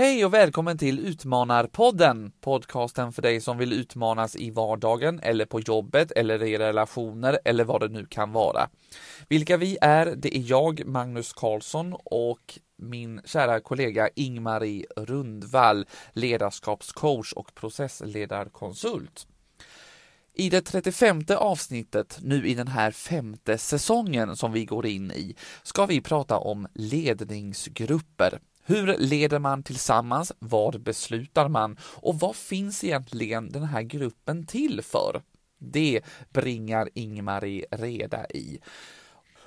Hej och välkommen till Utmanarpodden! Podcasten för dig som vill utmanas i vardagen eller på jobbet eller i relationer eller vad det nu kan vara. Vilka vi är, det är jag, Magnus Karlsson och min kära kollega Ingmarie Rundvall, ledarskapscoach och processledarkonsult. I det 35 avsnittet, nu i den här femte säsongen som vi går in i, ska vi prata om ledningsgrupper. Hur leder man tillsammans? Vad beslutar man? Och vad finns egentligen den här gruppen till för? Det bringar Ingmarie reda i.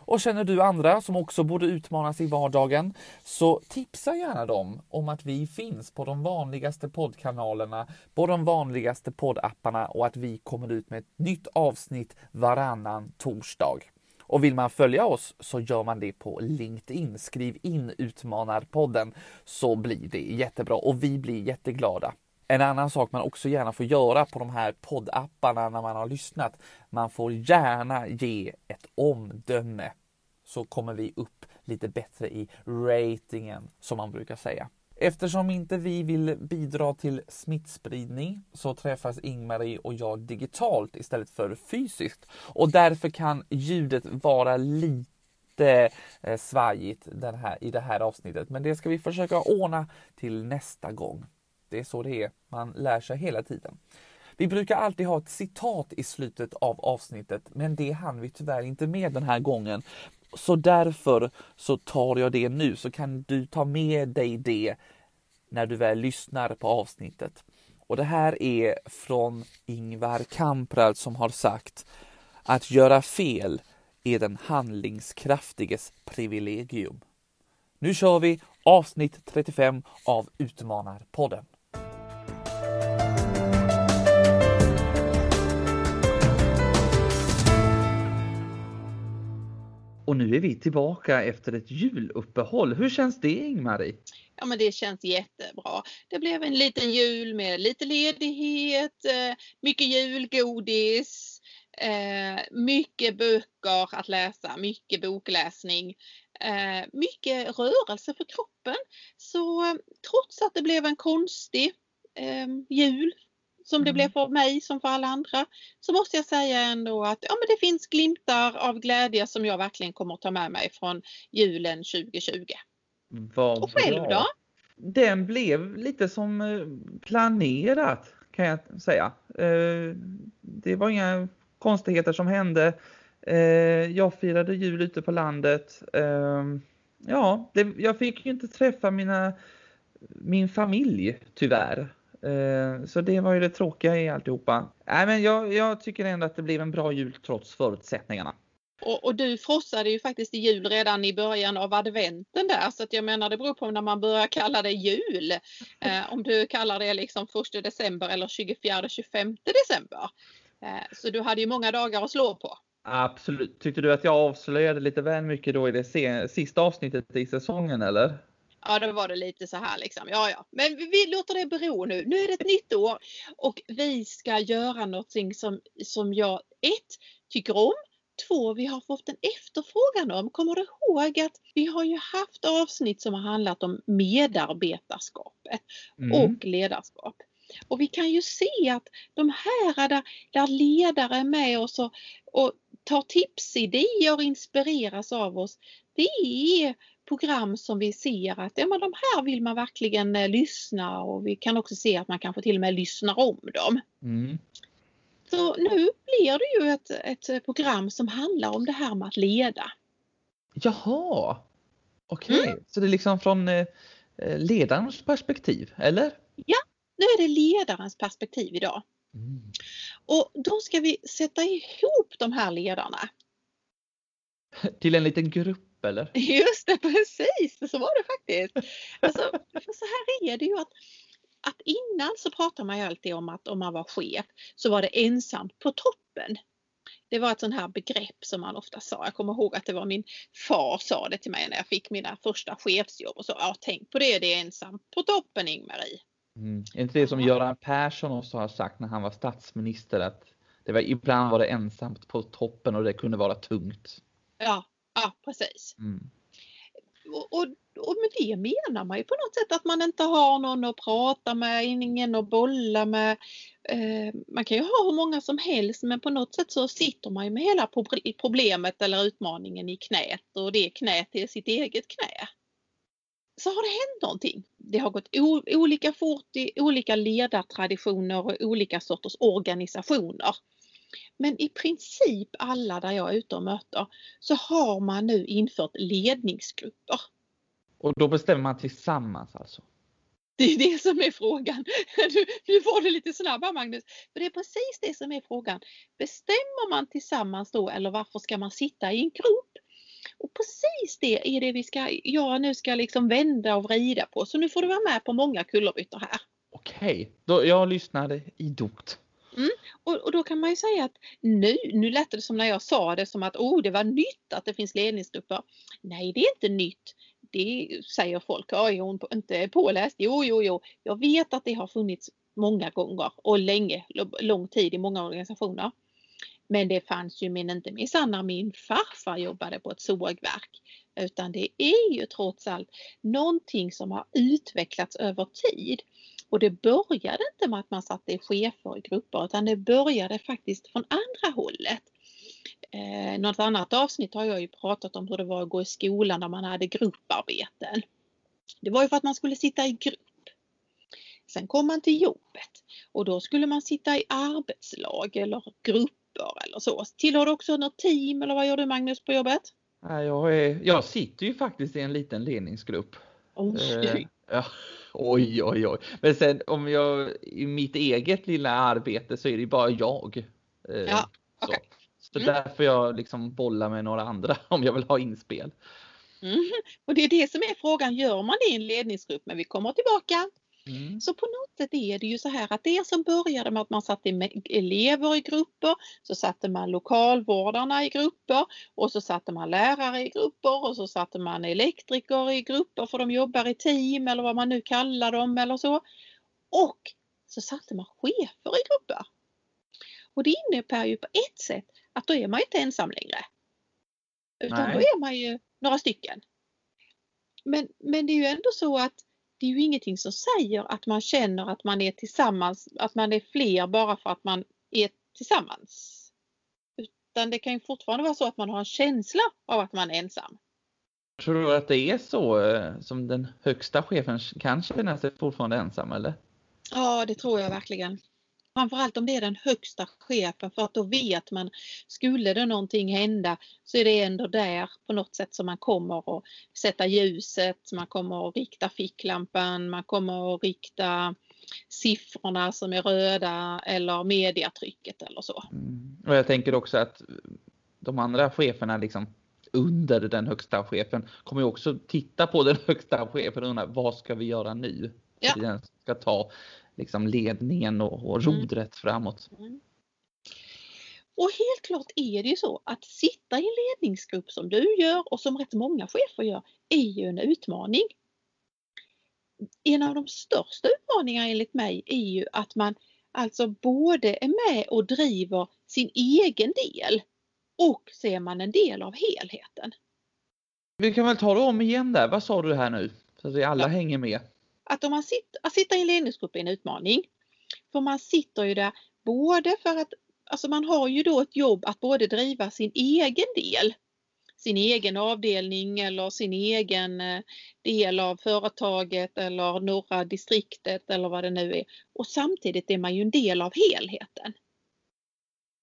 Och känner du andra som också borde utmanas i vardagen så tipsa gärna dem om att vi finns på de vanligaste poddkanalerna, på de vanligaste poddapparna och att vi kommer ut med ett nytt avsnitt varannan torsdag. Och vill man följa oss så gör man det på LinkedIn. Skriv in Utmanarpodden så blir det jättebra och vi blir jätteglada. En annan sak man också gärna får göra på de här poddapparna när man har lyssnat. Man får gärna ge ett omdöme så kommer vi upp lite bättre i ratingen som man brukar säga. Eftersom inte vi vill bidra till smittspridning så träffas Ingmarie och jag digitalt istället för fysiskt och därför kan ljudet vara lite eh, svajigt den här, i det här avsnittet. Men det ska vi försöka ordna till nästa gång. Det är så det är. Man lär sig hela tiden. Vi brukar alltid ha ett citat i slutet av avsnittet, men det hann vi tyvärr inte med den här gången. Så därför så tar jag det nu så kan du ta med dig det när du väl lyssnar på avsnittet. Och det här är från Ingvar Kamprad som har sagt att göra fel är den handlingskraftiges privilegium. Nu kör vi avsnitt 35 av Utmanarpodden. Och nu är vi tillbaka efter ett juluppehåll. Hur känns det Ingmarie? Ja men det känns jättebra. Det blev en liten jul med lite ledighet, eh, mycket julgodis, eh, mycket böcker att läsa, mycket bokläsning, eh, mycket rörelse för kroppen. Så trots att det blev en konstig jul som det mm. blev för mig som för alla andra så måste jag säga ändå att ja, men det finns glimtar av glädje som jag verkligen kommer att ta med mig från julen 2020. Vad Och själv bra. då? Den blev lite som eh, planerat kan jag säga. Eh, det var inga konstigheter som hände. Eh, jag firade jul ute på landet. Ja, jag fick ju inte träffa mina, min familj tyvärr. Eh, så det var ju det tråkiga i alltihopa. Nej, men jag, jag tycker ändå att det blev en bra jul trots förutsättningarna. Och, och, du frossade ju faktiskt i jul redan i början av adventen där så att jag menar det beror på när man börjar kalla det jul. Eh, om du kallar det liksom 1 december eller 24-25 december. Eh, så du hade ju många dagar att slå på. Absolut. Tyckte du att jag avslöjade lite väl mycket då i det sista avsnittet i säsongen eller? Ja, då var det lite så här liksom. Ja, ja, men vi låter det bero nu. Nu är det ett nytt år och vi ska göra någonting som, som jag ett tycker om. Två, vi har fått en efterfrågan om. Kommer du ihåg att vi har ju haft avsnitt som har handlat om medarbetarskapet mm. och ledarskap. Och vi kan ju se att de här där, där ledare är med oss och, och tar tipsidéer och inspireras av oss. Det är program som vi ser att ja, men de här vill man verkligen eh, lyssna och vi kan också se att man kanske till och med lyssnar om dem. Mm. Så nu blir det ju ett, ett program som handlar om det här med att leda. Jaha! Okej, okay. mm. så det är liksom från eh, eh, ledarens perspektiv, eller? Ja, nu är det ledarens perspektiv idag. Mm. Och då ska vi sätta ihop de här ledarna. Till en liten grupp eller? Just det, precis! Så var det faktiskt. Alltså, så här är det ju att, att innan så pratade man ju alltid om att om man var chef så var det ensamt på toppen. Det var ett sånt här begrepp som man ofta sa. Jag kommer ihåg att det var min far sa det till mig när jag fick mina första chefsjobb och så. Ja, tänk på det, det är ensam på toppen Ingmarie. Mm. Är inte det som Göran Persson också har sagt när han var statsminister att det var, ibland var det ensamt på toppen och det kunde vara tungt. Ja, Ja, precis. Mm. och, och, och med det menar man ju på något sätt att man inte har någon att prata med, ingen att bolla med. Eh, man kan ju ha hur många som helst men på något sätt så sitter man ju med hela problemet eller utmaningen i knät och det knät är sitt eget knä. Så har det hänt någonting. Det har gått olika fort i olika ledartraditioner och olika sorters organisationer. Men i princip alla där jag är ute och möter så har man nu infört ledningsgrupper. Och då bestämmer man tillsammans alltså? Det är det som är frågan. Nu, nu var det lite snabbare Magnus. För det är precis det som är frågan. Bestämmer man tillsammans då eller varför ska man sitta i en grupp? Och precis det är det vi ska, jag nu ska liksom vända och vrida på. Så nu får du vara med på många kullerbyttor här. Okej, då jag lyssnade idogt. Mm. Och, och, då kan man ju säga att nu, nu lät det som när jag sa det som att oh, det var nytt att det finns ledningsgrupper. Nej, det är inte nytt. Det säger folk. Ja, är hon inte påläst? Jo, jo, jo. Jag vet att det har funnits många gånger och länge, lång tid i många organisationer. Men det fanns ju min inte minsann när min farfar jobbade på ett sågverk. Utan det är ju trots allt någonting som har utvecklats över tid. Och det började inte med att man satte chefer i grupper utan det började faktiskt från andra hållet. Eh, något annat avsnitt har jag ju pratat om hur det var att gå i skolan när man hade grupparbeten. Det var ju för att man skulle sitta i grupp. Sen kom man till jobbet och då skulle man sitta i arbetslag eller grupper eller så. Tillhör du också något team eller vad gör du Magnus på jobbet? Jag, är, jag sitter ju faktiskt i en liten ledningsgrupp. Oh. Eh, ja. Oj, oj, oj. Men sen om jag i mitt eget lilla arbete så är det bara jag. Eh, ja, okay. Så, så mm. därför jag liksom bollar med några andra om jag vill ha inspel. Mm. Och det är det som är frågan, gör man det i en ledningsgrupp? Men vi kommer tillbaka Mm. Så på något sätt är det ju så här att det som började med att man satte elever i grupper, så satte man lokalvårdarna i grupper och så satte man lärare i grupper och så satte man elektriker i grupper för de jobbar i team eller vad man nu kallar dem eller så. Och så satte man chefer i grupper. Och det innebär ju på ett sätt att då är man inte ensam längre. Utan Nej. då är man ju några stycken. Men, men det är ju ändå så att det är ju ingenting som säger att man känner att man är tillsammans, att man är fler bara för att man är tillsammans. Utan det kan ju fortfarande vara så att man har en känsla av att man är ensam. Tror du att det är så eh, som den högsta chefen kan känna sig fortfarande ensam eller? Ja, det tror jag verkligen. Framförallt om det är den högsta chefen för att då vet man, skulle det någonting hända så är det ändå där på något sätt som man kommer att sätta ljuset, man kommer att rikta ficklampan, man kommer att rikta siffrorna som är röda eller mediatrycket eller så. Mm. Och jag tänker också att de andra cheferna liksom under den högsta chefen kommer också titta på den högsta chefen och undra vad ska vi göra nu? Ja. Den ska ta liksom ledningen och, och mm. rodret framåt. Mm. Och helt klart är det ju så att sitta i en ledningsgrupp som du gör och som rätt många chefer gör är ju en utmaning. En av de största utmaningarna enligt mig är ju att man alltså både är med och driver sin egen del och så är man en del av helheten. Vi kan väl ta det om igen där. Vad sa du här nu? Så att vi alla ja. hänger med att om man sitter, att sitta i en ledningsgrupp är en utmaning. För man sitter ju där både för att, alltså man har ju då ett jobb att både driva sin egen del, sin egen avdelning eller sin egen eh, del av företaget eller norra distriktet eller vad det nu är. Och samtidigt är man ju en del av helheten.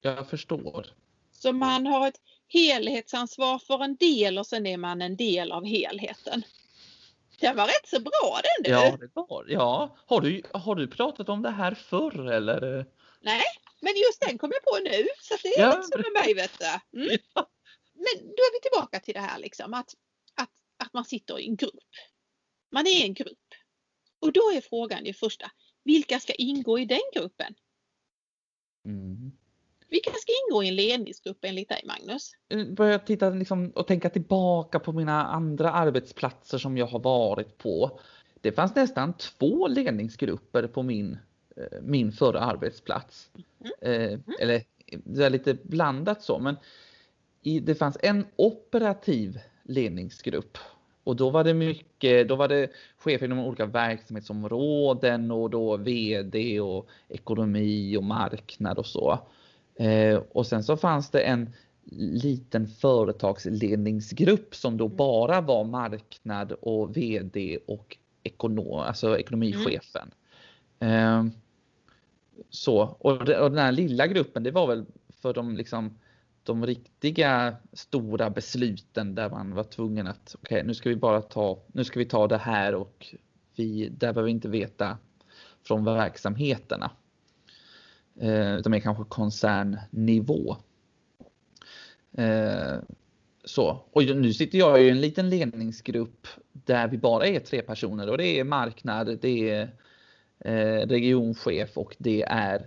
Jag förstår. Så man har ett helhetsansvar för en del och sen är man en del av helheten. Den var rätt så bra den du. Ja, det var Ja, har du, har du pratat om det här förr eller? Nej, men just den kom jag på nu så det är ja. liksom med mig vet du. Mm. Ja. Men då är vi tillbaka till det här liksom att, att, att man sitter i en grupp. Man är i en grupp. Och då är frågan det första, vilka ska ingå i den gruppen? Mm. Vilka ska ingå i en ledningsgrupp enligt dig Magnus? Börja titta liksom och tänka tillbaka på mina andra arbetsplatser som jag har varit på. Det fanns nästan två ledningsgrupper på min, eh, min förra arbetsplats. Mm. mm. Eller det är lite blandat så men det fanns en operativ ledningsgrupp och då var det mycket, då var det chefer inom olika verksamhetsområden och då VD och ekonomi och marknad och så. Eh, och sen så fanns det en liten företagsledningsgrupp som då bara var marknad och VD och ekonom, alltså ekonomichefen. Mm. Så, och, den här lilla gruppen det var väl för de liksom de riktiga stora besluten där man var tvungen att okej, okay, nu ska vi bara ta, nu ska vi ta det här och vi, där behöver vi inte veta från verksamheterna. Eh, utan mer kanske koncernnivå. Eh, så, och nu sitter jag i en liten ledningsgrupp där vi bara är tre personer och det är marknad, det är eh, regionchef och det är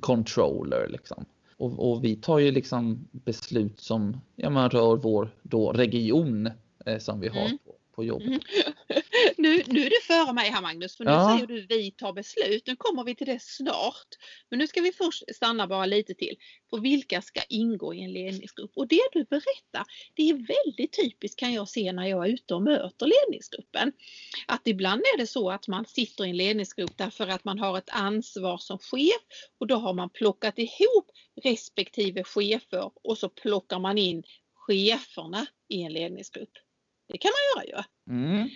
controller liksom. Och, och, vi tar ju liksom beslut som ja, man rör vår då region eh, som vi har mm. på, på jobbet. Mm. nu, nu är du före mig här Magnus, för nu ja. säger du vi tar beslut. Nu kommer vi till det snart. Men nu ska vi först stanna bara lite till på vilka ska ingå i en ledningsgrupp. Och det du berättar, det är väldigt typiskt kan jag se när jag är ute och möter ledningsgruppen. Att ibland är det så att man sitter i en ledningsgrupp därför att man har ett ansvar som chef och då har man plockat ihop respektive chefer och så plockar man in cheferna i en ledningsgrupp. Det kan man göra ju. Mm.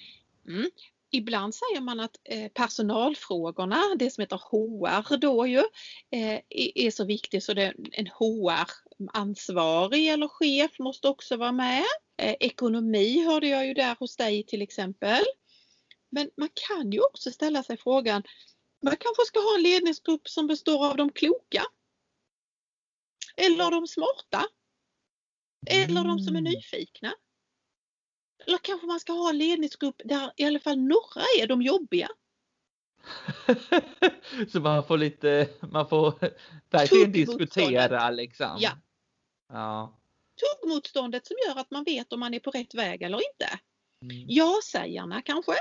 Mm. Ibland säger man att eh, personalfrågorna, det som heter HR då ju, eh, är så viktigt så en HR-ansvarig eller chef måste också vara med. Eh, ekonomi hörde jag ju där hos dig till exempel. Men man kan ju också ställa sig frågan, man kanske ska ha en ledningsgrupp som består av de kloka. Eller de smarta. Eller de som är mm. nyfikna. Eller kanske man ska ha en ledningsgrupp där i alla fall några är de jobbiga. så man får lite, man får verkligen diskutera liksom. Ja. ja. Tuggmotståndet som gör att man vet om man är på rätt väg eller inte. Mm. Ja-sägarna kanske.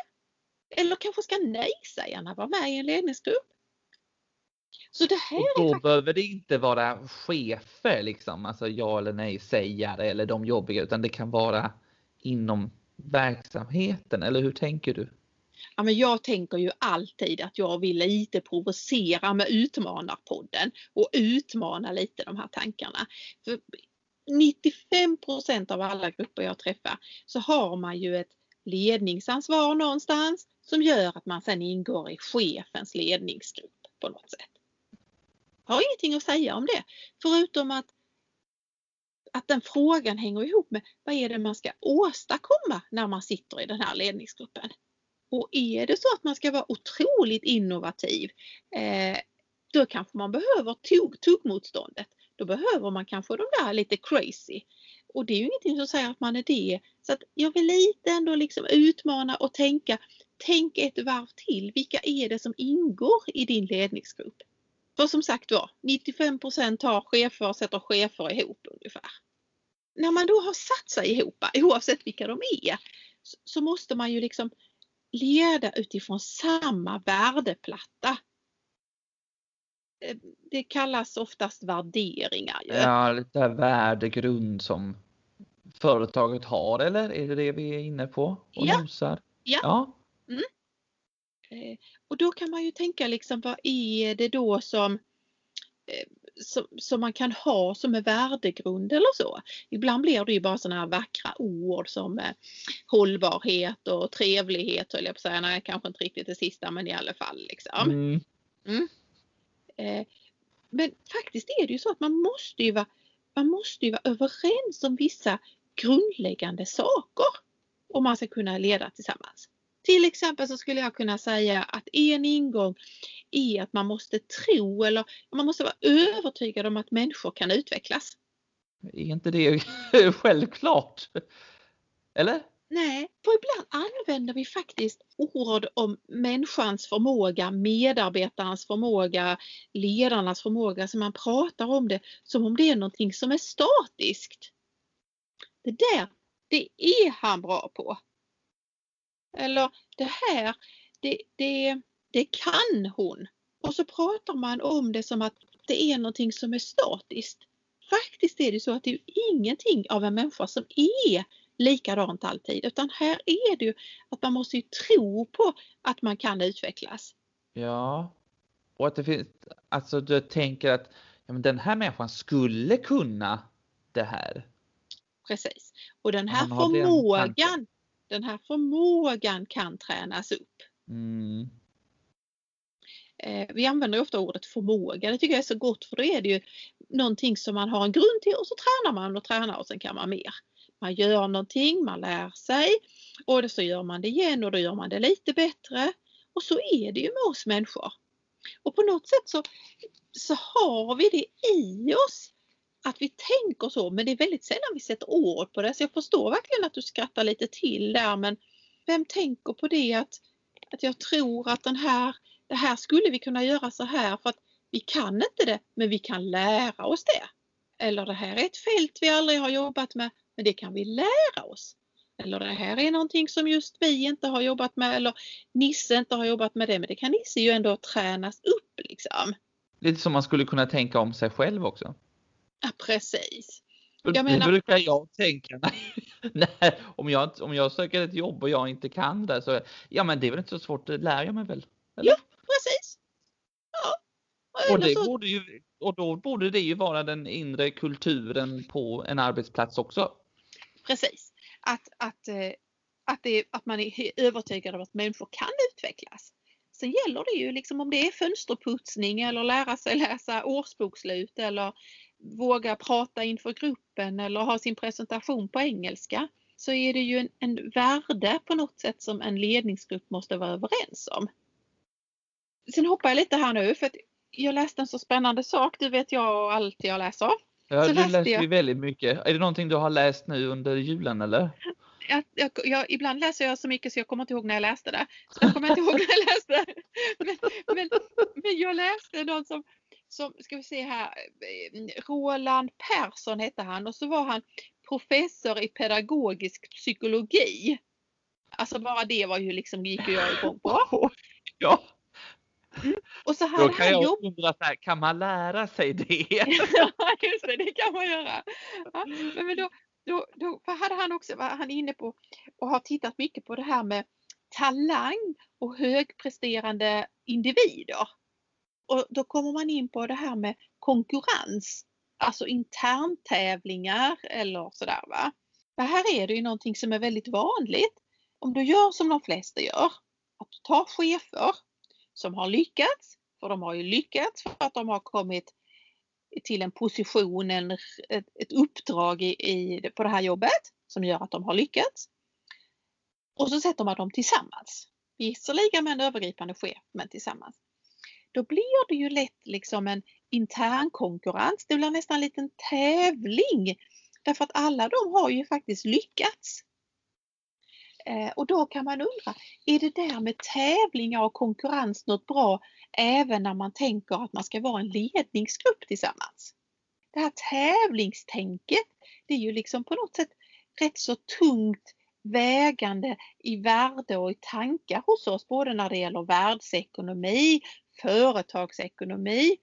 Eller kanske ska nej-sägarna vara med i en ledningsgrupp. Så det här och då faktiskt... behöver det inte vara chefer liksom, alltså ja eller nej sägare eller de jobbiga utan det kan vara inom verksamheten eller hur tänker du? Ja, men jag tänker ju alltid att jag vill lite provocera med Utmanarpodden och utmana lite de här tankarna. För 95% av alla grupper jag träffar så har man ju ett ledningsansvar någonstans som gör att man sen ingår i chefens ledningsgrupp på något sätt. Jag har ingenting att säga om det förutom att att den frågan hänger ihop med vad är det man ska åstadkomma när man sitter i den här ledningsgruppen. Och är det så att man ska vara otroligt innovativ, eh, då kanske man behöver tuggmotståndet. Då behöver man kanske de där lite crazy. Och det är ju ingenting som säger att man är det. Så att jag vill lite ändå liksom utmana och tänka, tänk ett varv till. Vilka är det som ingår i din ledningsgrupp? För som sagt var, 95% har chefer och sätter chefer ihop ungefär. När man då har satt sig ihop, oavsett vilka de är, så måste man ju liksom leda utifrån samma värdeplatta. Eh, det kallas oftast värderingar. Ju. Ja, lite värdegrund som företaget har eller är det det vi är inne på och ja. nosar? Ja. ja. Mm. Eh, och då kan man ju tänka liksom vad är det då som, eh, som, som man kan ha som är värdegrund eller så. Ibland blir det ju bara sådana här vackra ord som eh, hållbarhet och trevlighet höll jag på att säga. Nej, kanske inte riktigt det sista men i alla fall. Liksom. Mm. Mm. Eh, men faktiskt är det ju så att man måste ju vara, man måste ju vara överens om vissa grundläggande saker om man ska kunna leda tillsammans. Till exempel så skulle jag kunna säga att en ingång är att man måste tro eller man måste vara övertygad om att människor kan utvecklas. Är inte det självklart? Eller? Nej, för ibland använder vi faktiskt ord om människans förmåga, medarbetarens förmåga, ledarnas förmåga, så man pratar om det som om det är någonting som är statiskt. Det där, det är han bra på. Eller det här, det, det, det kan hon. Och så pratar man om det som att det är någonting som är statiskt. Faktiskt är det så att det är ingenting av en människa som är likadant alltid utan här är det ju att man måste ju tro på att man kan utvecklas. Ja, och att det finns, alltså du tänker att ja, men den här människan skulle kunna det här. Precis. Och den här förmågan, den här förmågan kan tränas upp. Mm. Eh, vi använder ofta ordet förmåga. Det tycker jag är så gott för då är det ju någonting som man har en grund till och så tränar man och tränar och sen kan man mer. Man gör någonting, man lär sig och så gör man det igen och då gör man det lite bättre. Och så är det ju med oss människor. Och på något sätt så, så har vi det i oss att vi tänker så men det är väldigt sällan vi sätter ord på det. Så jag förstår verkligen att du skrattar lite till där men vem tänker på det att, att jag tror att den här, det här skulle vi kunna göra så här för att vi kan inte det men vi kan lära oss det. Eller det här är ett fält vi aldrig har jobbat med men det kan vi lära oss. Eller det här är någonting som just vi inte har jobbat med eller Nisse inte har jobbat med det men det kan Nisse ju ändå tränas upp liksom. Lite som man skulle kunna tänka om sig själv också. Ja, precis. Jag menar... Det brukar jag tänka. Nej, om, jag, om jag söker ett jobb och jag inte kan det så ja men det är väl inte så svårt, det lär jag mig väl? Eller? Ja, precis. Ja. Och, det så... borde ju, och då borde det ju vara den inre kulturen på en arbetsplats också. Precis. Att, att, eh, att, det, att man är övertygad om att människor kan utvecklas. Sen gäller det ju liksom om det är fönsterputsning eller lära sig läsa årsbokslut eller våga prata inför gruppen eller ha sin presentation på engelska så är det ju en, en värde på något sätt som en ledningsgrupp måste vara överens om. Sen hoppar jag lite här nu för att jag läste en så spännande sak. Du vet jag allt jag läser. Ja, så du läser ju väldigt mycket. Är det någonting du har läst nu under julen eller? Jag, jag, jag, ibland läser jag så mycket så jag kommer inte ihåg när jag läste det. Så jag kommer inte ihåg när jag läste. Men, men, men jag läste någon som som, ska vi se här, eh, Roland Persson hette han och så var han professor i pedagogisk psykologi. Alltså bara det var ju liksom, gick ju jag igång på. Ja. Mm. Och så hade Då kan jag jobb... undra, så här, kan man lära sig det? ja, just det, det kan man göra. Ja, men då, då, då hade han också, var han inne på och har tittat mycket på det här med talang och högpresterande individer. Och då kommer man in på det här med konkurrens, alltså interntävlingar eller sådär va. Det här är det ju någonting som är väldigt vanligt. Om du gör som de flesta gör, att du tar chefer som har lyckats, för de har ju lyckats för att de har kommit till en position, en, ett, ett uppdrag i, i, på det här jobbet som gör att de har lyckats. Och så sätter man dem tillsammans. Visserligen med en övergripande chef, men tillsammans då blir det ju lätt liksom en intern konkurrens. Det blir nästan en liten tävling. Därför att alla de har ju faktiskt lyckats. Eh, och då kan man undra, är det där med tävlingar och konkurrens något bra även när man tänker att man ska vara en ledningsgrupp tillsammans? Det här tävlingstänket, det är ju liksom på något sätt rätt så tungt vägande i värde och i tankar hos oss, både när det gäller världsekonomi, företagsekonomi.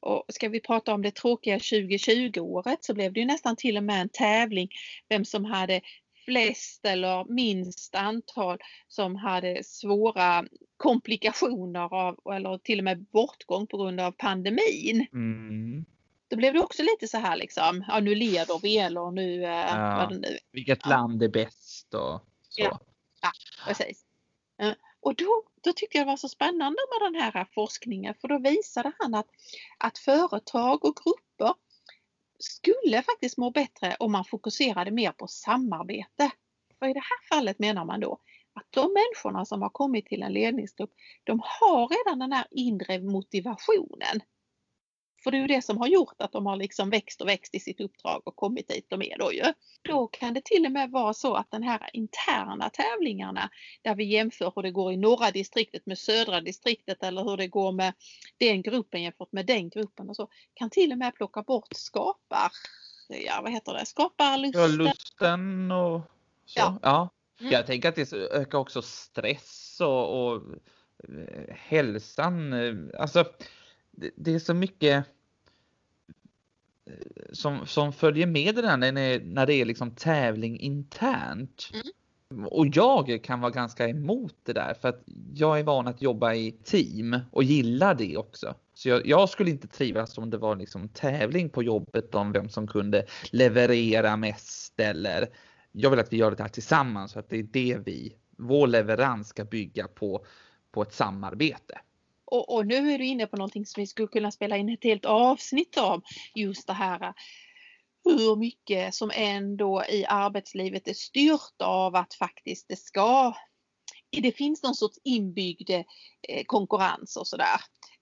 Och ska vi prata om det tråkiga 2020-året så blev det ju nästan till och med en tävling vem som hade flest eller minst antal som hade svåra komplikationer av, eller till och med bortgång på grund av pandemin. Mm. Då blev det också lite så här liksom, ja nu leder vi eller nu, eh, ja, vad det nu Vilket ja. land är bäst och så. Ja, ja precis. Och då, då tyckte jag det var så spännande med den här forskningen för då visade han att, att företag och grupper skulle faktiskt må bättre om man fokuserade mer på samarbete. För i det här fallet menar man då att de människorna som har kommit till en ledningsgrupp, de har redan den här inre motivationen. För det är ju det som har gjort att de har liksom växt och växt i sitt uppdrag och kommit dit de är då ju. Då kan det till och med vara så att den här interna tävlingarna där vi jämför hur det går i norra distriktet med södra distriktet eller hur det går med den gruppen jämfört med den gruppen och så kan till och med plocka bort skapar, ja vad heter det, skaparlusten. Ja, lusten och så. Ja. ja. Mm. Jag tänker att det ökar också stress och, och eh, hälsan. Alltså det, det är så mycket som, som följer med det där när, när det är liksom tävling internt. Mm. Och jag kan vara ganska emot det där för att jag är van att jobba i team och gillar det också. Så jag, jag skulle inte trivas om det var liksom tävling på jobbet om vem som kunde leverera mest eller jag vill att vi gör det här tillsammans så att det är det vi, vår leverans ska bygga på, på ett samarbete. Och, och, nu är du inne på någonting som vi skulle kunna spela in ett helt avsnitt om, Just det här hur mycket som ändå i arbetslivet är styrt av att faktiskt det ska det finns någon sorts inbyggd eh, konkurrens och sådär.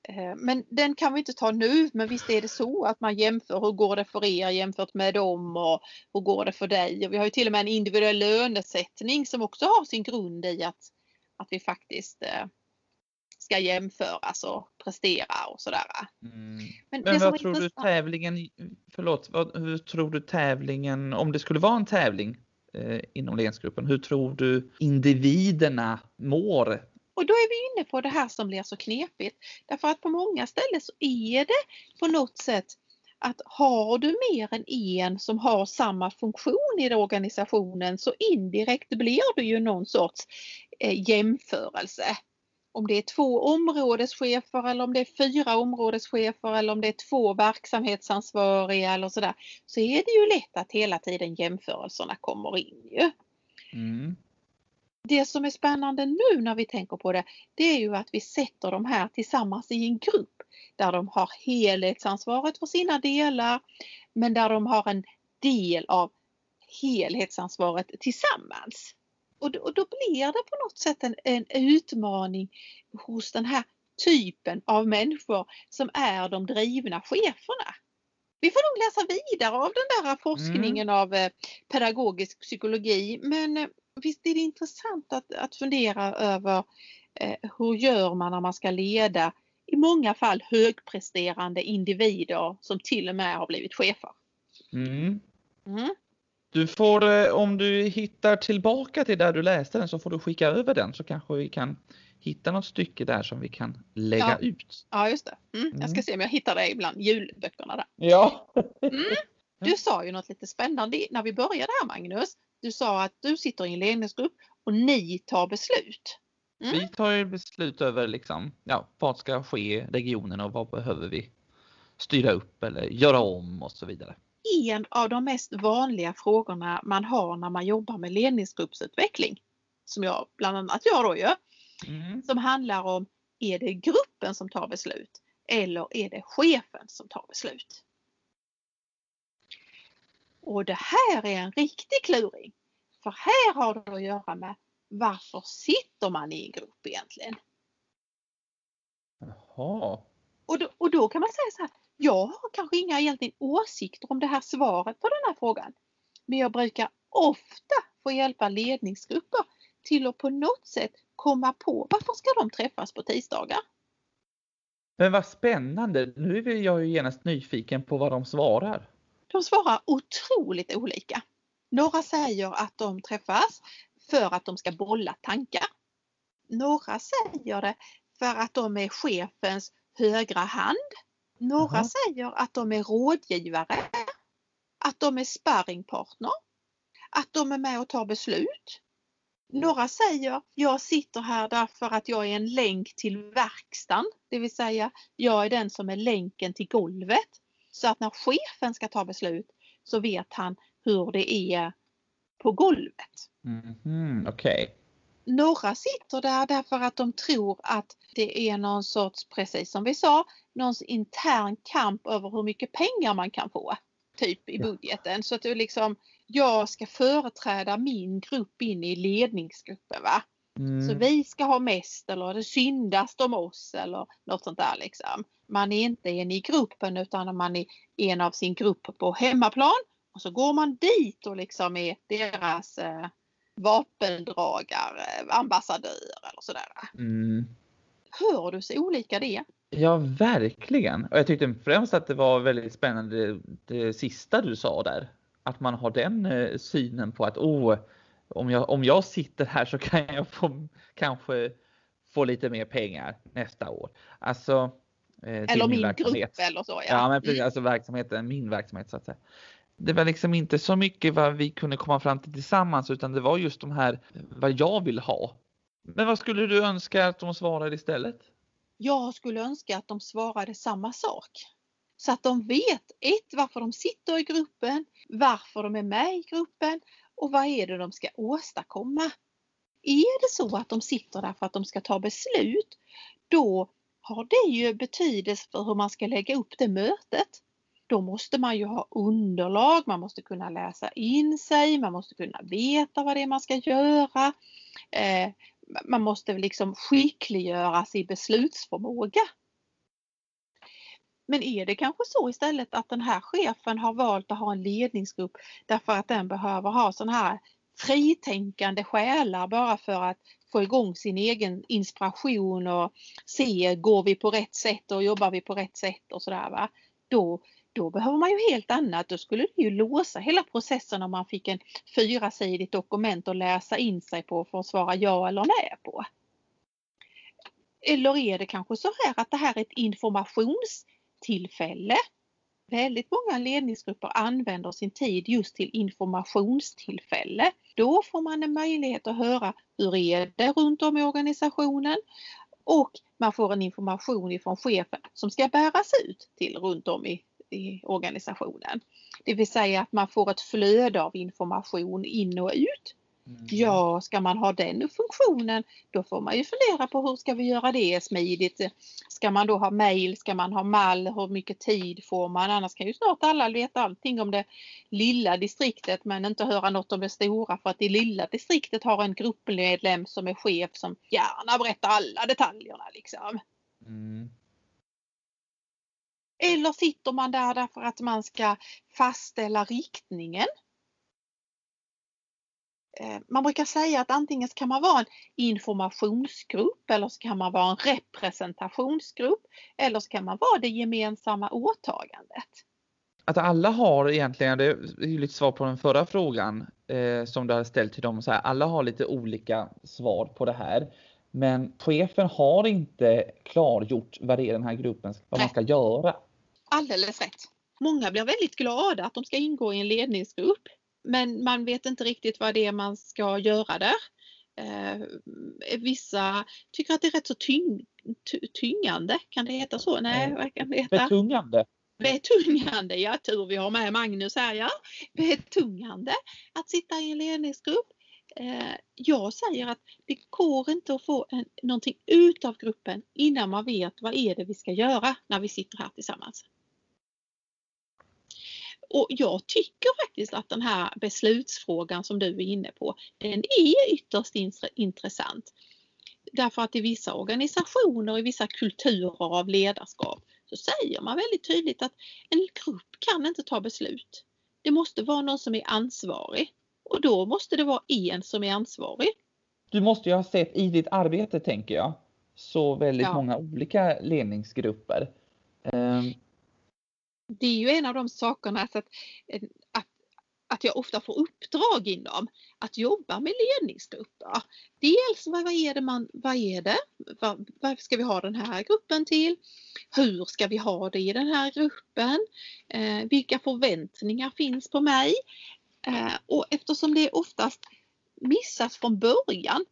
Eh, men den kan vi inte ta nu, men visst är det så att man jämför hur går det för er jämfört med dem och hur går det för dig? Och vi har ju till och med en individuell lönesättning som också har sin grund i att, att vi faktiskt eh, ska jämföras och prestera och sådär. Mm. Men, Men vad tror du tävlingen, förlåt, vad, hur tror du tävlingen, om det skulle vara en tävling eh, inom ledningsgruppen, hur tror du individerna mår? Och då är vi inne på det här som blir så knepigt. Därför att på många ställen så är det på något sätt att har du mer än en som har samma funktion i organisationen så indirekt blir det ju någon sorts eh, jämförelse om det är två områdeschefer eller om det är fyra områdeschefer eller om det är två verksamhetsansvariga eller sådär så är det ju lätt att hela tiden jämförelserna kommer in ju. Mm. Det som är spännande nu när vi tänker på det, det är ju att vi sätter de här tillsammans i en grupp där de har helhetsansvaret för sina delar men där de har en del av helhetsansvaret tillsammans. Och då, och då blir det på något sätt en, en utmaning hos den här typen av människor som är de drivna cheferna. Vi får nog läsa vidare av den där forskningen mm. av eh, pedagogisk psykologi men eh, visst är det intressant att, att fundera över eh, hur gör man när man ska leda i många fall högpresterande individer som till och med har blivit chefer. Mm. Mm. Du får, eh, om du hittar tillbaka till där du läste den så får du skicka över den så kanske vi kan hitta något stycke där som vi kan lägga ja. ut. Ja, just det. Mm. Jag ska mm. se om jag hittar det bland julböckerna där. Ja. Mm. Du sa ju något lite spännande när vi började här Magnus. Du sa att du sitter i en ledningsgrupp och ni tar beslut. Mm. Vi tar ju beslut över liksom, ja, vad ska ske i regionen och vad behöver vi styra upp eller göra om och så vidare en av de mest vanliga frågorna man har när man jobbar med ledningsgruppsutveckling. Som jag bland annat gör då ju. Mm. Som handlar om, är det gruppen som tar beslut eller är det chefen som tar beslut? Och det här är en riktig kluring. För här har det att göra med varför sitter man i en grupp egentligen? Jaha. Och då, och då kan man säga så här, jag har kanske inga egentligen åsikter om det här svaret på den här frågan. Men jag brukar ofta få hjälpa ledningsgrupper till att på något sätt komma på varför ska de träffas på tisdagar? Men vad spännande! Nu är jag ju genast nyfiken på vad de svarar. De svarar otroligt olika. Några säger att de träffas för att de ska bolla tankar. Några säger det för att de är chefens högra hand några Aha. säger att de är rådgivare, att de är sparringpartner, att de är med och tar beslut. Några säger jag sitter här därför att jag är en länk till verkstaden, det vill säga jag är den som är länken till golvet. Så att när chefen ska ta beslut så vet han hur det är på golvet. Mm, Okej. Okay. Några sitter där därför att de tror att det är någon sorts, precis som vi sa, någons intern kamp över hur mycket pengar man kan få. Typ i budgeten. Så att du liksom, jag ska företräda min grupp in i ledningsgruppen. Va? Mm. Så vi ska ha mest eller det syndas om oss eller något sånt där liksom. Man är inte en i gruppen utan man är en av sin grupp på hemmaplan och så går man dit och liksom är deras vapendragare, ambassadör eller sådär. Mm. Hör du så olika det? Ja, verkligen. Och jag tyckte främst att det var väldigt spännande det, det sista du sa där. Att man har den eh, synen på att oh, om jag, om jag sitter här så kan jag få, kanske få lite mer pengar nästa år. Alltså, Eh, eller min, min grupp eller så. Ja, ja men precis, mm. alltså verksamheten, min verksamhet så att säga. Det var liksom inte så mycket vad vi kunde komma fram till tillsammans utan det var just de här vad jag vill ha. Men vad skulle du önska att de svarade istället? Jag skulle önska att de svarade samma sak. Så att de vet ett varför de sitter i gruppen, varför de är med i gruppen och vad är det de ska åstadkomma. Är det så att de sitter där för att de ska ta beslut, då har det ju betydelse för hur man ska lägga upp det mötet. Då måste man ju ha underlag, man måste kunna läsa in sig, man måste kunna veta vad det är man ska göra. Eh, man måste liksom skickliggöras i beslutsförmåga. Men är det kanske så istället att den här chefen har valt att ha en ledningsgrupp därför att den behöver ha sån här fritänkande själar bara för att få igång sin egen inspiration och se, går vi på rätt sätt och jobbar vi på rätt sätt och sådär va. Då, då behöver man ju helt annat. Då skulle det ju låsa hela processen om man fick en fyrasidigt dokument att läsa in sig på för att svara ja eller nej på. Eller är det kanske så här att det här är ett informationstillfälle Väldigt många ledningsgrupper använder sin tid just till informationstillfälle. Då får man en möjlighet att höra hur är det runt om i organisationen och man får en information ifrån chefen som ska bäras ut till runt om i, i organisationen. Det vill säga att man får ett flöde av information in och ut Mm. Ja, ska man ha den funktionen då får man ju fundera på hur ska vi göra det smidigt. Ska man då ha mail, ska man ha mall, hur mycket tid får man? Annars kan ju snart alla veta allting om det lilla distriktet men inte höra något om det stora för att det lilla distriktet har en gruppmedlem som är chef som gärna berättar alla detaljerna liksom. Mm. Eller sitter man där därför att man ska fastställa riktningen Eh, man brukar säga att antingen kan man vara en informationsgrupp eller så kan man vara en representationsgrupp eller så kan man vara det gemensamma åtagandet. Att alla har egentligen, det är ju lite svar på den förra frågan eh, som du har ställt till dem, så här, alla har lite olika svar på det här. Men chefen har inte klargjort vad det är den här gruppen, vad Nej. man ska göra. Alldeles rätt. Många blir väldigt glada att de ska ingå i en ledningsgrupp. Men man vet inte riktigt vad det är man ska göra där. Eh, vissa tycker att det är rätt så tyng, tyngande, kan det heta så? Nej, vad kan det heta? Betungande. Betungande, ja tur vi har med Magnus här ja. Betungande att sitta i en ledningsgrupp. Eh, jag säger att det går inte att få en, någonting ut av gruppen innan man vet vad är det vi ska göra när vi sitter här tillsammans. Och jag tycker faktiskt att den här beslutsfrågan som du är inne på, den är ytterst intressant. Därför att i vissa organisationer, i vissa kulturer av ledarskap så säger man väldigt tydligt att en grupp kan inte ta beslut. Det måste vara någon som är ansvarig och då måste det vara en som är ansvarig. Du måste ju ha sett i ditt arbete, tänker jag, så väldigt ja. många olika ledningsgrupper. Det är ju en av de sakerna så att, att, att jag ofta får uppdrag inom att jobba med ledningsgrupper. Dels vad, är det man, vad är det? Vad, varför ska vi ha den här gruppen till? Hur ska vi ha det i den här gruppen? Eh, vilka förväntningar finns på mig? Eh, och eftersom det oftast missas från början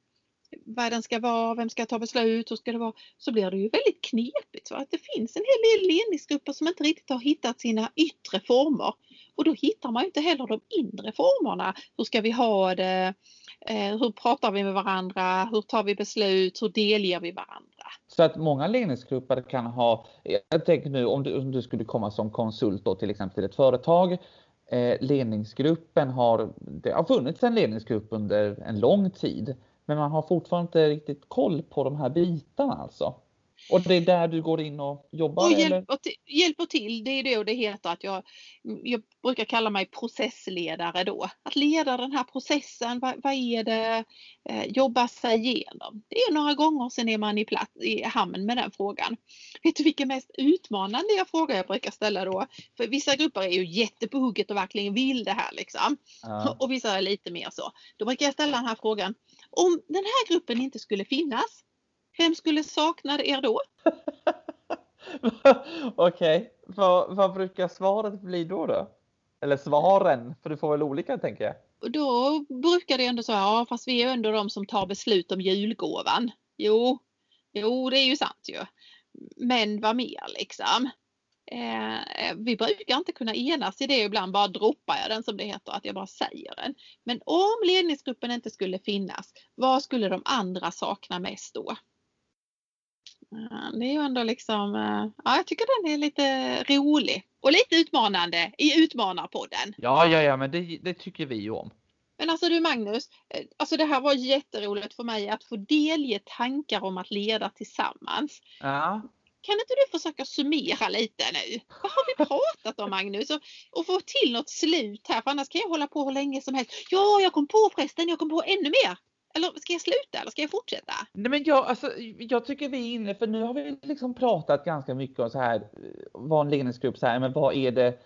vad den ska vara, vem ska ta beslut, hur ska det vara, så blir det ju väldigt knepigt. Va? att det finns en hel del ledningsgrupper som inte riktigt har hittat sina yttre former. Och då hittar man inte heller de inre formerna. Hur ska vi ha det? Eh, hur pratar vi med varandra? Hur tar vi beslut? Hur delger vi varandra? Så att många ledningsgrupper kan ha, jag tänker nu om du, om du skulle komma som konsult då till exempel till ett företag eh, ledningsgruppen har, det har funnits en ledningsgrupp under en lång tid men man har fortfarande inte riktigt koll på de här bitarna alltså. Och det är där du går in och jobbar? Och hjälper, till, hjälper till, det är det det heter att jag, jag brukar kalla mig processledare då. Att leda den här processen, vad, vad är det, eh, jobba sig igenom. Det är några gånger sen är man i, plats, i hamn med den frågan. Vet du vilken mest utmanande jag fråga jag brukar ställa då? För vissa grupper är ju jätte på hugget och verkligen vill det här liksom. Ja. Och vissa är lite mer så. Då brukar jag ställa den här frågan. Om den här gruppen inte skulle finnas, vem skulle sakna er då? Okej, vad, vad brukar svaret bli då då? Eller svaren, för du får väl olika tänker jag. Då brukar det ändå säga, ja fast vi är ändå de som tar beslut om julgåvan. Jo, jo det är ju sant ju. Men vad mer liksom? Eh, vi brukar inte kunna enas i det ibland, bara droppar jag den som det heter, att jag bara säger den. Men om ledningsgruppen inte skulle finnas, vad skulle de andra sakna mest då? Det är ju ändå liksom, eh, ja jag tycker den är lite rolig och lite utmanande i Utmanarpodden. Ja, ja, ja, men det, det tycker vi ju om. Men alltså du Magnus, eh, alltså det här var jätteroligt för mig att få delge tankar om att leda tillsammans. Ja. Kan inte du försöka summera lite nu? Vad har vi pratat om Magnus? Och, och få till något slut här för annars kan jag hålla på hur länge som helst. Ja, jag kom på förresten, jag kom på ännu mer. Eller ska jag sluta eller ska jag fortsätta? Nej, men jag, alltså, jag tycker vi är inne, för nu har vi liksom pratat ganska mycket om så här, vad en ledningsgrupp, så här, men vad är det,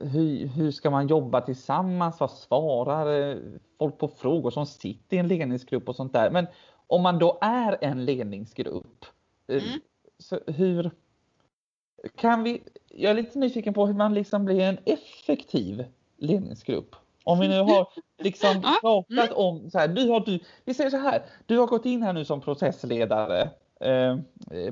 hur, hur ska man jobba tillsammans? Vad svarar folk på frågor som sitter i en ledningsgrupp och sånt där? Men om man då är en ledningsgrupp, mm. Så hur kan vi, jag är lite nyfiken på hur man liksom blir en effektiv ledningsgrupp. Om vi nu har liksom pratat mm. om så här, du har, du, vi säger så här, du har gått in här nu som processledare eh,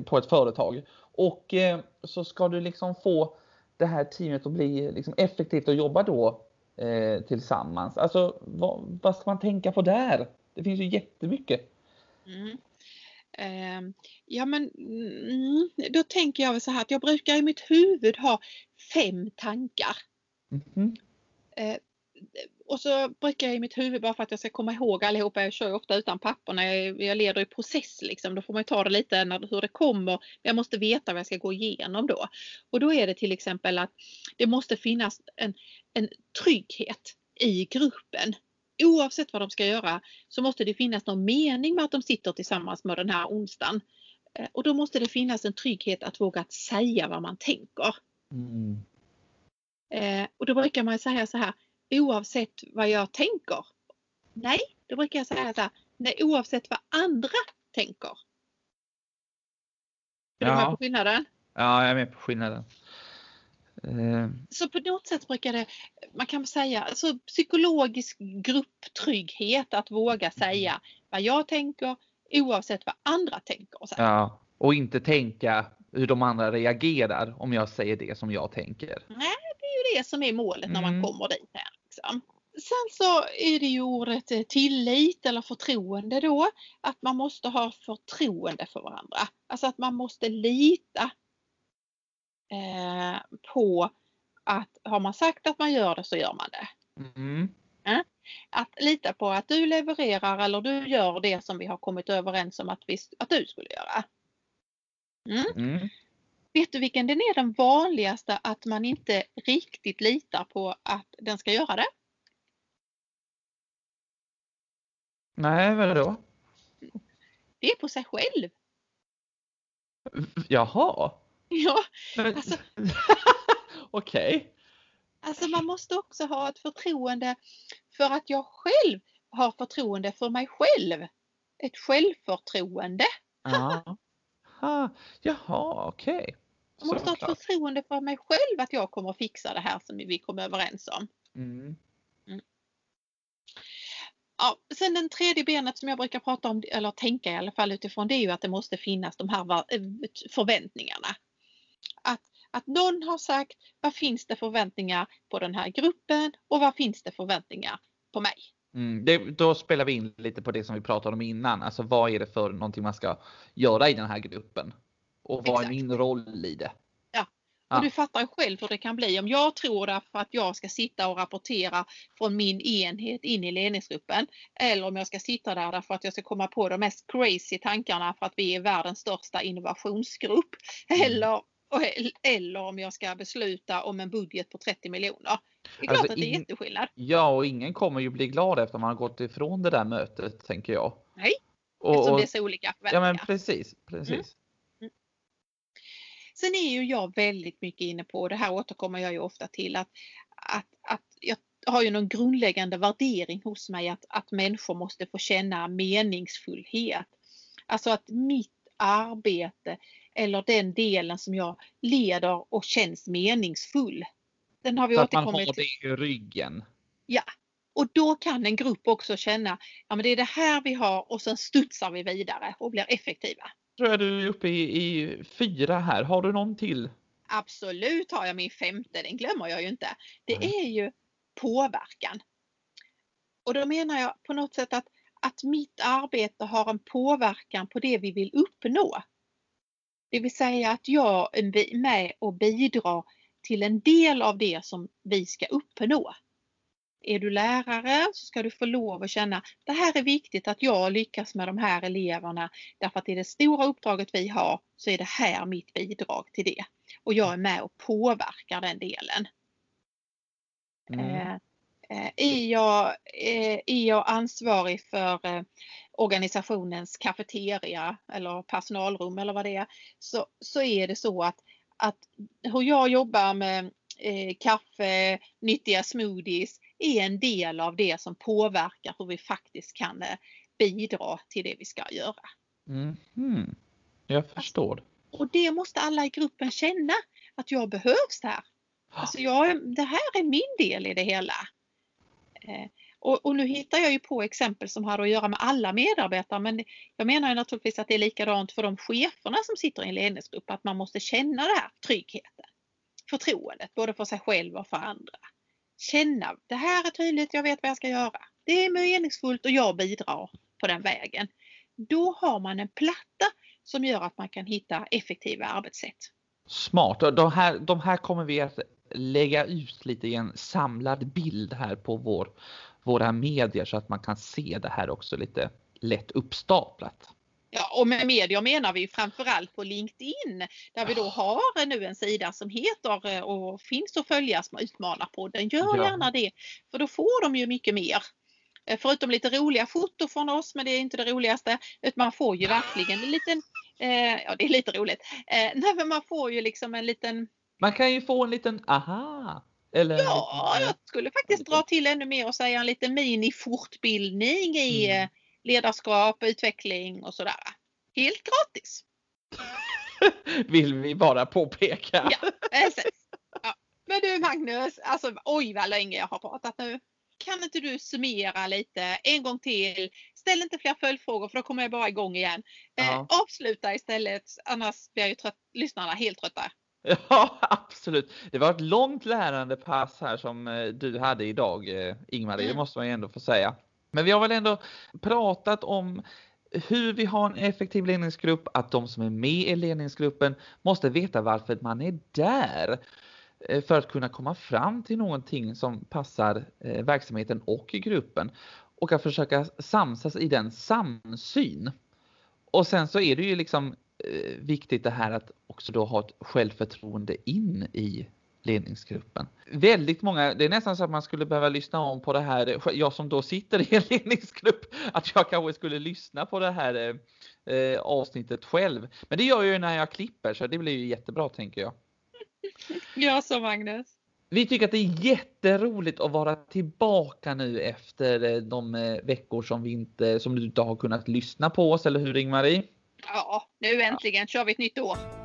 på ett företag och eh, så ska du liksom få det här teamet att bli liksom effektivt och jobba då eh, tillsammans. Alltså vad, vad, ska man tänka på där? Det finns ju jättemycket. Mm. Eh, ja men mm, då tänker jag så här att jag brukar i mitt huvud ha fem tankar. Mm. Eh, och så brukar jag i mitt huvud bara för att jag ska komma ihåg allihopa, jag kör ju ofta utan papper när jag, jag leder i process liksom, då får man ta det lite när, hur det kommer. Jag måste veta vad jag ska gå igenom då. Och då är det till exempel att det måste finnas en, en trygghet i gruppen. Oavsett vad de ska göra så måste det finnas någon mening med att de sitter tillsammans med den här onsdagen. Eh, och då måste det finnas en trygghet att våga säga vad man tänker. Mm. Eh, och då brukar man säga så här, oavsett vad jag tänker. Nej, då brukar jag säga så här, nej oavsett vad andra tänker. Är ja. du med på skillnaden? Ja, jag är med på skillnaden. Uh. Så på något sätt brukar det, man kan säga, alltså psykologisk grupptrygghet att våga säga vad jag tänker oavsett vad andra tänker. Och ja, och inte tänka hur de andra reagerar om jag säger det som jag tänker. Nej, det är ju det som är målet när man mm. kommer dit här. Liksom. Sen så är det ju ordet eh, tillit eller förtroende då. Att man måste ha förtroende för varandra. Alltså att man måste lita eh, på att har man sagt att man gör det så gör man det. Mm. Eh? Att lita på att du levererar eller du gör det som vi har kommit överens om att, vi, att du skulle göra. Mm. Mm. Vet du vilken den är den vanligaste att man inte riktigt litar på att den ska göra det? Nej, vad då? Det är på sig själv. Jaha. Ja, alltså. Okej. Okay. Alltså man måste också ha ett förtroende för att jag själv har förtroende för mig själv. Ett självförtroende. Ja. Ha, jaha, okej. Okay. Jag måste ha ett förtroende för mig själv att jag kommer fixa det här som vi kom överens om. Mm. Mm. Ja, sen den tredje benet som jag brukar prata om, eller tänka i alla fall utifrån, det är ju att det måste finnas de här eh, förväntningarna. Att, att någon har sagt, vad finns det förväntningar på den här gruppen och vad finns det förväntningar på mig? Mm, det, då spelar vi in lite på det som vi pratade om innan. Alltså vad är det för någonting man ska göra i den här gruppen? Och vad Exakt. är min roll i det? Ja, och ja. du fattar själv hur det kan bli. Om jag tror därför att jag ska sitta och rapportera från min enhet in i ledningsgruppen. Eller om jag ska sitta där därför att jag ska komma på de mest crazy tankarna för att vi är världens största innovationsgrupp. Mm. Eller eller om jag ska besluta om en budget på 30 miljoner. Det är klart alltså, att det är jätteskillnad. Ja, och ingen kommer ju bli glad efter man har gått ifrån det där mötet, tänker jag. Nej, och, eftersom det är så olika förväntningar. Ja, men precis, precis. Mm. Mm. Sen är ju jag väldigt mycket inne på, det här återkommer jag ju ofta till, att, att, att jag har ju någon grundläggande värdering hos mig att, att människor måste få känna meningsfullhet. Alltså att mitt arbete eller den delen som jag leder och känns meningsfull. Den har vi Så att man återkommit har det i ryggen. Ja, och då kan en grupp också känna, ja men det är det här vi har och sen studsar vi vidare och blir effektiva. Tror jag du är uppe i, i fyra här. Har du någon till? Absolut har jag min femte, den glömmer jag ju inte. Det Nej. är ju påverkan. Och då menar jag på något sätt att, att mitt arbete har en påverkan på det vi vill uppnå. Det vill säga att jag är med och bidrar till en del av det som vi ska uppnå. Är du lärare så ska du få lov att känna det här är viktigt att jag lyckas med de här eleverna därför att i det stora uppdraget vi har så är det här mitt bidrag till det. Och jag är med och påverkar den delen. Mm. Eh, eh, är, jag, eh, är jag ansvarig för eh, organisationens kafeteria eller personalrum eller vad det är så, så är det så att, att hur jag jobbar med eh, kaffe, nyttiga smoothies är en del av det som påverkar hur vi faktiskt kan eh, bidra till det vi ska göra. Mhm. Jag förstår. Och det måste alla i gruppen känna att jag behövs där. Alltså jag, det här är min del i det hela. Eh, och, och nu hittar jag ju på exempel som har att göra med alla medarbetare men jag menar ju naturligtvis att det är likadant för de cheferna som sitter i en ledningsgrupp att man måste känna det här tryggheten. Förtroendet både för sig själv och för andra. Känna, det här är tydligt, jag vet vad jag ska göra. Det är meningsfullt och jag bidrar på den vägen. Då har man en platta som gör att man kan hitta effektiva arbetssätt. Smart. De här, de här kommer vi att lägga ut lite i en samlad bild här på vår, våra medier så att man kan se det här också lite lätt uppstaplat. Ja, och med medier menar vi framförallt på LinkedIn där vi då har nu en sida som heter eh, och finns att följa som Utmanarpodden. Gör Ja. gärna det för då får de ju mycket mer. Eh, Förutom lite roliga foto från oss, men det är inte det roligaste. Utan man får ju verkligen en liten, eh, ja det är lite roligt. Eh, nej, men man får ju liksom en liten, Man kan ju få en liten aha. Eller ja jag skulle faktiskt dra till ännu mer och säga en liten mini-fortbildning i Mm. eh, ledarskap, utveckling och sådär. Helt gratis. vill vi bara påpeka. Ja, precis. Ja. Men du Magnus, alltså oj vad länge jag har pratat nu. Kan inte du summera lite en gång till? Ställ inte fler följdfrågor för då kommer jag bara igång igen. Eh, avsluta istället annars blir ju trött, lyssnarna helt trötta. Ja, absolut. Det var ett långt lärande pass här som eh, du hade idag, eh, Ingmarie, det Mm. måste man ju ändå få säga. Men vi har väl ändå pratat om hur vi har en effektiv ledningsgrupp, att de som är med i ledningsgruppen måste veta varför man är där eh, för att kunna komma fram till någonting som passar verksamheten och gruppen och att försöka samsas i den samsyn. Och sen så är det ju liksom viktigt det här att också då ha ett självförtroende in i ledningsgruppen. Väldigt många, det är nästan så att man skulle behöva lyssna om på det här, jag som då sitter i en ledningsgrupp, att jag kanske skulle lyssna på det här eh, eh, avsnittet själv. Men det gör jag ju när jag klipper så det blir ju jättebra tänker jag. Gör så Magnus. Vi tycker att det är jätteroligt att vara tillbaka nu efter eh, de eh, veckor som vi inte, som du inte har kunnat lyssna på oss, eller hur Ingmarie? Ja, nu äntligen kör vi ett nytt år.